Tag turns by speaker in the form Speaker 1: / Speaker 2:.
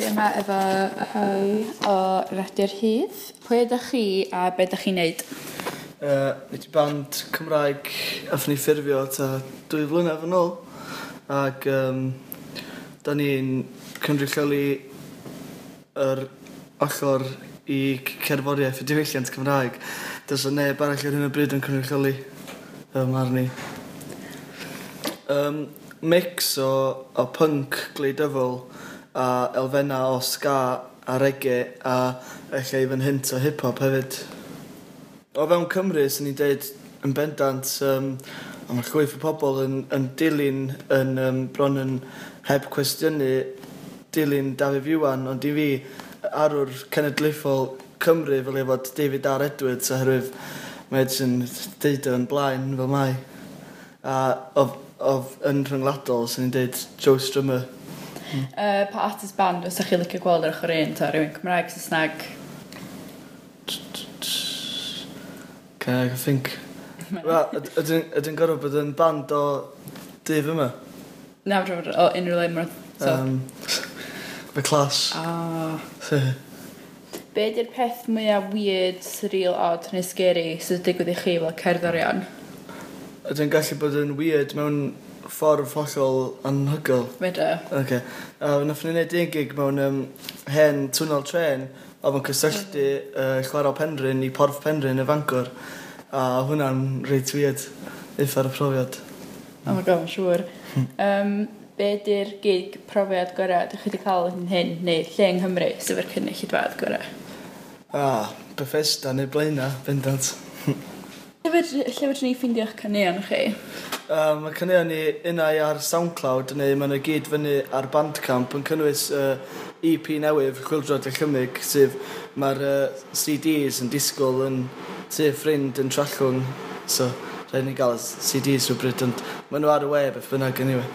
Speaker 1: Fi yma efo rhai o Radio'r Hydd. Pwy ydych chi a be ydych chi'n neud?
Speaker 2: Uh, Nid i band Cymraeg athyn ni ffurfio ta dwy flynedd yn ôl. Ac um, da ni'n cynrychioli yr ochr i cerforiaeth y diwylliant Cymraeg. Does o neb arall ar hyn o bryd yn cynrychioli um, arni. Um, mix o, o punk gleidyfol a elfenna o ska a reggae a efallai fy hint o hip-hop hefyd. O fewn Cymru, sy'n ni'n deud yn bendant, um, a mae llwyth o pobl yn, yn dilyn yn um, bron yn heb cwestiynu dilyn Dafydd Iwan, ond i fi arwr cenedlaethol Cymru fel ei fod David R. Edwards oherwydd mae Edson deud yn blaen fel mai. A of, of yn rhyngladol, sy'n ni'n deud Joe Strummer.
Speaker 1: Uh, pa artist band os ydych chi'n licio gweld ar ochr un, ta, rhywun Cymraeg, Saesneg?
Speaker 2: Cag, I think... Wel, ydyn gorfod bod yn band o dyf yma?
Speaker 1: Na, fydyn gorfod o unrhyw le mwyr.
Speaker 2: Um, Fy clas.
Speaker 1: Oh.
Speaker 2: Ah.
Speaker 1: Be di'r peth mwyaf weird, surreal, odd neu scary sydd wedi digwydd i chi fel cerddorion?
Speaker 2: Ydy'n gallu bod yn weird mewn ffordd hollol anhygol.
Speaker 1: Medra.
Speaker 2: Okay. A uh, nath ni wneud un gig mewn um, hen twnel tren a fo'n cysylltu mhm. uh, chwarae penryn i porth penryn y Fangor. A hwnna'n reit weird, eitha'r profiad.
Speaker 1: Oh my god, siŵr. um, be di'r gig profiad gorau ydych chi wedi cael yn hyn, neu lle yng Nghymru, sef yr cynnig llidfad gorau?
Speaker 2: Ah, Bethesda neu Blaena, bendant.
Speaker 1: lle fedrwn ni ffeindio'ch caneuon chi?
Speaker 2: Um, mae cynnig ni unau ar SoundCloud neu mae'n nhw gyd fyny ar Bandcamp yn cynnwys uh, EP newydd Chwildrod y Chymig sef mae'r uh, CDs yn disgwyl yn tu ffrind yn trallwng so rhaid ni gael CDs rhywbryd ond maen nhw ar y we beth bynnag anyway.